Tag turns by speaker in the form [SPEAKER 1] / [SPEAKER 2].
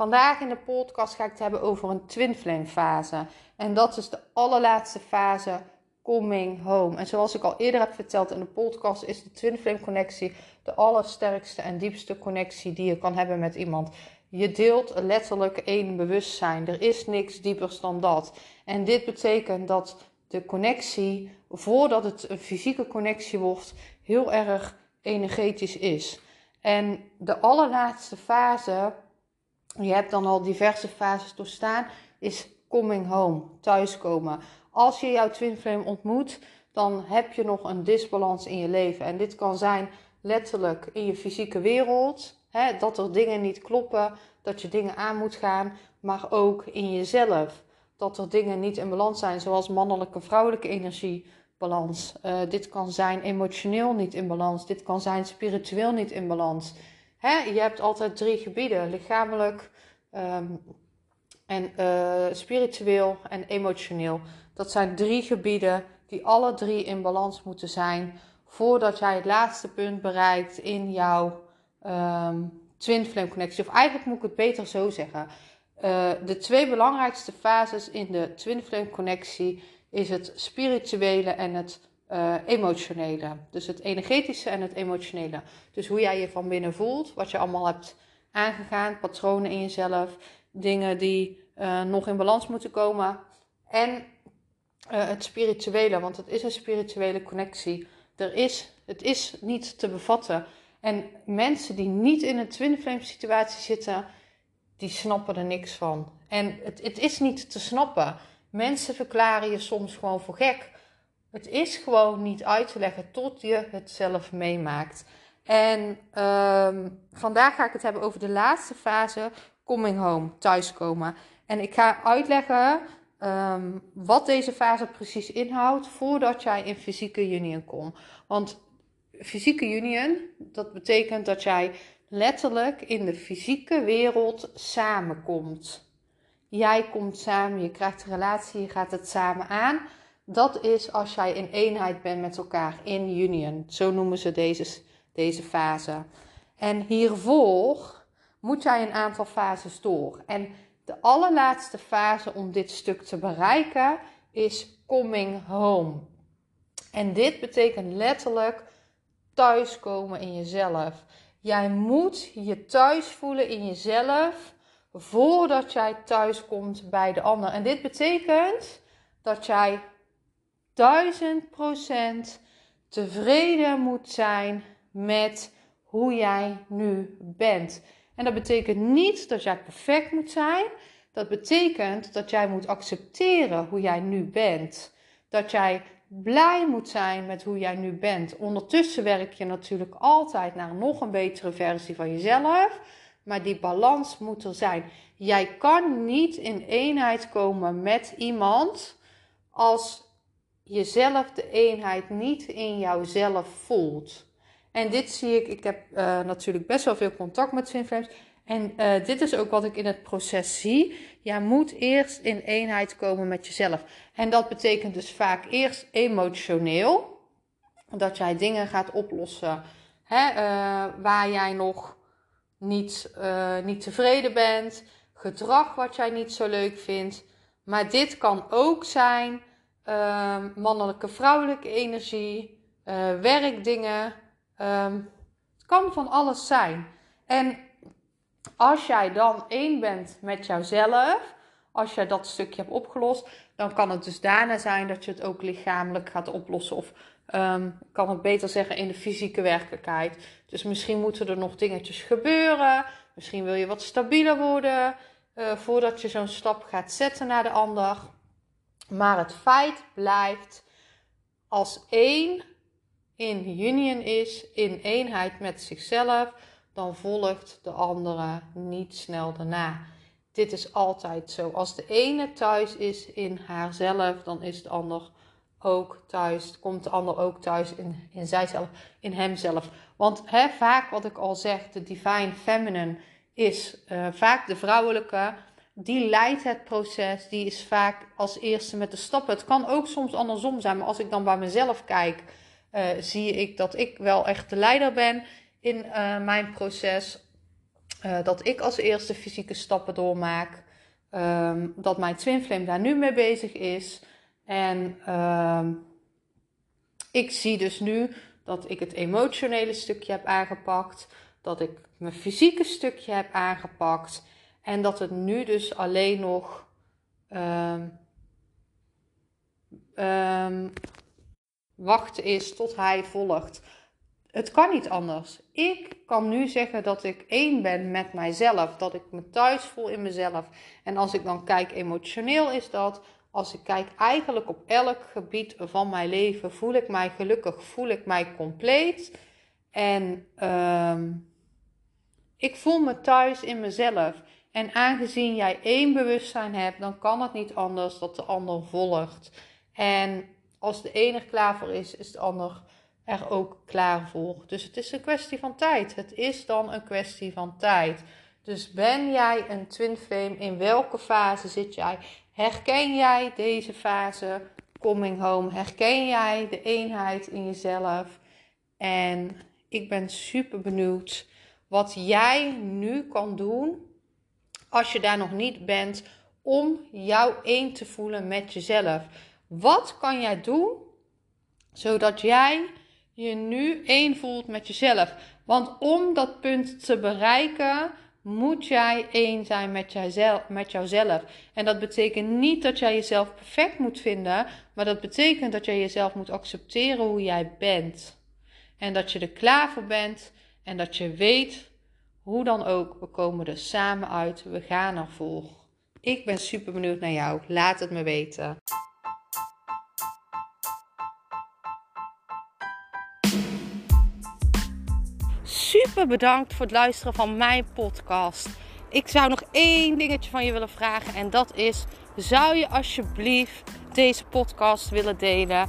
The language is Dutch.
[SPEAKER 1] Vandaag in de podcast ga ik het hebben over een twin flame fase. En dat is de allerlaatste fase coming home. En zoals ik al eerder heb verteld in de podcast, is de twin flame connectie de allersterkste en diepste connectie die je kan hebben met iemand. Je deelt letterlijk één bewustzijn. Er is niks diepers dan dat. En dit betekent dat de connectie, voordat het een fysieke connectie wordt, heel erg energetisch is. En de allerlaatste fase je hebt dan al diverse fases doorstaan, is coming home, thuiskomen. Als je jouw twin flame ontmoet, dan heb je nog een disbalans in je leven. En dit kan zijn letterlijk in je fysieke wereld, hè, dat er dingen niet kloppen, dat je dingen aan moet gaan, maar ook in jezelf. Dat er dingen niet in balans zijn, zoals mannelijke en vrouwelijke energiebalans. Uh, dit kan zijn emotioneel niet in balans. Dit kan zijn spiritueel niet in balans. Hè, je hebt altijd drie gebieden: lichamelijk, ehm, en uh, spiritueel en emotioneel. Dat zijn drie gebieden die alle drie in balans moeten zijn voordat jij het laatste punt bereikt in jouw um, twin flame connectie. Of eigenlijk moet ik het beter zo zeggen. Uh, de twee belangrijkste fases in de twin flame connectie is het spirituele en het uh, emotionele. Dus het energetische en het emotionele. Dus hoe jij je van binnen voelt, wat je allemaal hebt aangegaan, patronen in jezelf, dingen die uh, nog in balans moeten komen. En uh, het spirituele, want het is een spirituele connectie. Er is, het is niet te bevatten. En mensen die niet in een twin flame situatie zitten, die snappen er niks van. En het, het is niet te snappen. Mensen verklaren je soms gewoon voor gek. Het is gewoon niet uit te leggen tot je het zelf meemaakt. En um, vandaag ga ik het hebben over de laatste fase, coming home, thuiskomen. En ik ga uitleggen um, wat deze fase precies inhoudt voordat jij in fysieke union komt. Want fysieke union, dat betekent dat jij letterlijk in de fysieke wereld samenkomt. Jij komt samen, je krijgt een relatie, je gaat het samen aan. Dat is als jij in eenheid bent met elkaar, in union. Zo noemen ze deze, deze fase. En hiervoor moet jij een aantal fases door. En de allerlaatste fase om dit stuk te bereiken is coming home. En dit betekent letterlijk thuiskomen in jezelf. Jij moet je thuis voelen in jezelf voordat jij thuis komt bij de ander. En dit betekent dat jij duizend procent tevreden moet zijn met hoe jij nu bent. En dat betekent niet dat jij perfect moet zijn. Dat betekent dat jij moet accepteren hoe jij nu bent. Dat jij blij moet zijn met hoe jij nu bent. Ondertussen werk je natuurlijk altijd naar nog een betere versie van jezelf. Maar die balans moet er zijn. Jij kan niet in eenheid komen met iemand als jezelf de eenheid niet in jouzelf voelt. En dit zie ik, ik heb uh, natuurlijk best wel veel contact met Twin En uh, dit is ook wat ik in het proces zie. Jij moet eerst in eenheid komen met jezelf. En dat betekent dus vaak eerst emotioneel. Dat jij dingen gaat oplossen hè, uh, waar jij nog niet, niet tevreden bent. Gedrag wat jij niet zo leuk vindt. Maar dit kan ook zijn um, mannelijke, vrouwelijke energie, uh, werkdingen. Um, het kan van alles zijn. En als jij dan één bent met jouzelf, als jij dat stukje hebt opgelost, dan kan het dus daarna zijn dat je het ook lichamelijk gaat oplossen. Of um, kan het beter zeggen in de fysieke werkelijkheid. Dus misschien moeten er nog dingetjes gebeuren. Misschien wil je wat stabieler worden uh, voordat je zo'n stap gaat zetten naar de ander. Maar het feit blijft, als één in union is, in eenheid met zichzelf, dan volgt de andere niet snel daarna. Dit is altijd zo. Als de ene thuis is in haarzelf, dan is de ander ook thuis. Komt de ander ook thuis in, in zijzelf, in hemzelf. Want hè, vaak wat ik al zeg, de divine feminine is uh, vaak de vrouwelijke. Die leidt het proces. Die is vaak als eerste met de stappen. Het kan ook soms andersom zijn. Maar als ik dan bij mezelf kijk, uh, zie ik dat ik wel echt de leider ben in uh, mijn proces. dat ik als eerste fysieke stappen doormaak. Um, dat mijn twin flame daar nu mee bezig is. En uh, ik zie dus nu dat ik het emotionele stukje heb aangepakt, dat ik mijn fysieke stukje heb aangepakt en dat het nu dus alleen nog um, um, wachten is tot hij volgt. Het kan niet anders. Ik kan nu zeggen dat ik één ben met mijzelf, dat ik me thuis voel in mezelf. En als ik dan kijk emotioneel is dat, als ik kijk eigenlijk op elk gebied van mijn leven, voel ik mij gelukkig, voel ik mij compleet. En uh, ik voel me thuis in mezelf. En aangezien jij één bewustzijn hebt, dan kan het niet anders dat de ander volgt. En als de ene er klaar voor is, is de ander er ook klaar voor. Dus het is een kwestie van tijd. Het is dan een kwestie van tijd. Dus ben jij een twin flame? In welke fase zit jij? Herken jij deze fase coming home? Herken jij de eenheid in jezelf? En ik ben super benieuwd wat jij nu kan doen als je daar nog niet bent om jou één te voelen met jezelf. Wat kan jij doen zodat jij je nu één voelt met jezelf? Want om dat punt te bereiken, moet jij één zijn met, met jouzelf. En dat betekent niet dat jij jezelf perfect moet vinden, maar dat betekent dat jij jezelf moet accepteren hoe jij bent. En dat je er klaar voor bent en dat je weet, hoe dan ook, we komen er samen uit, we gaan ervoor. Ik ben super benieuwd naar jou, laat het me weten. super bedankt voor het luisteren van mijn podcast. Ik zou nog één dingetje van je willen vragen. En dat is: zou je alsjeblieft deze podcast willen delen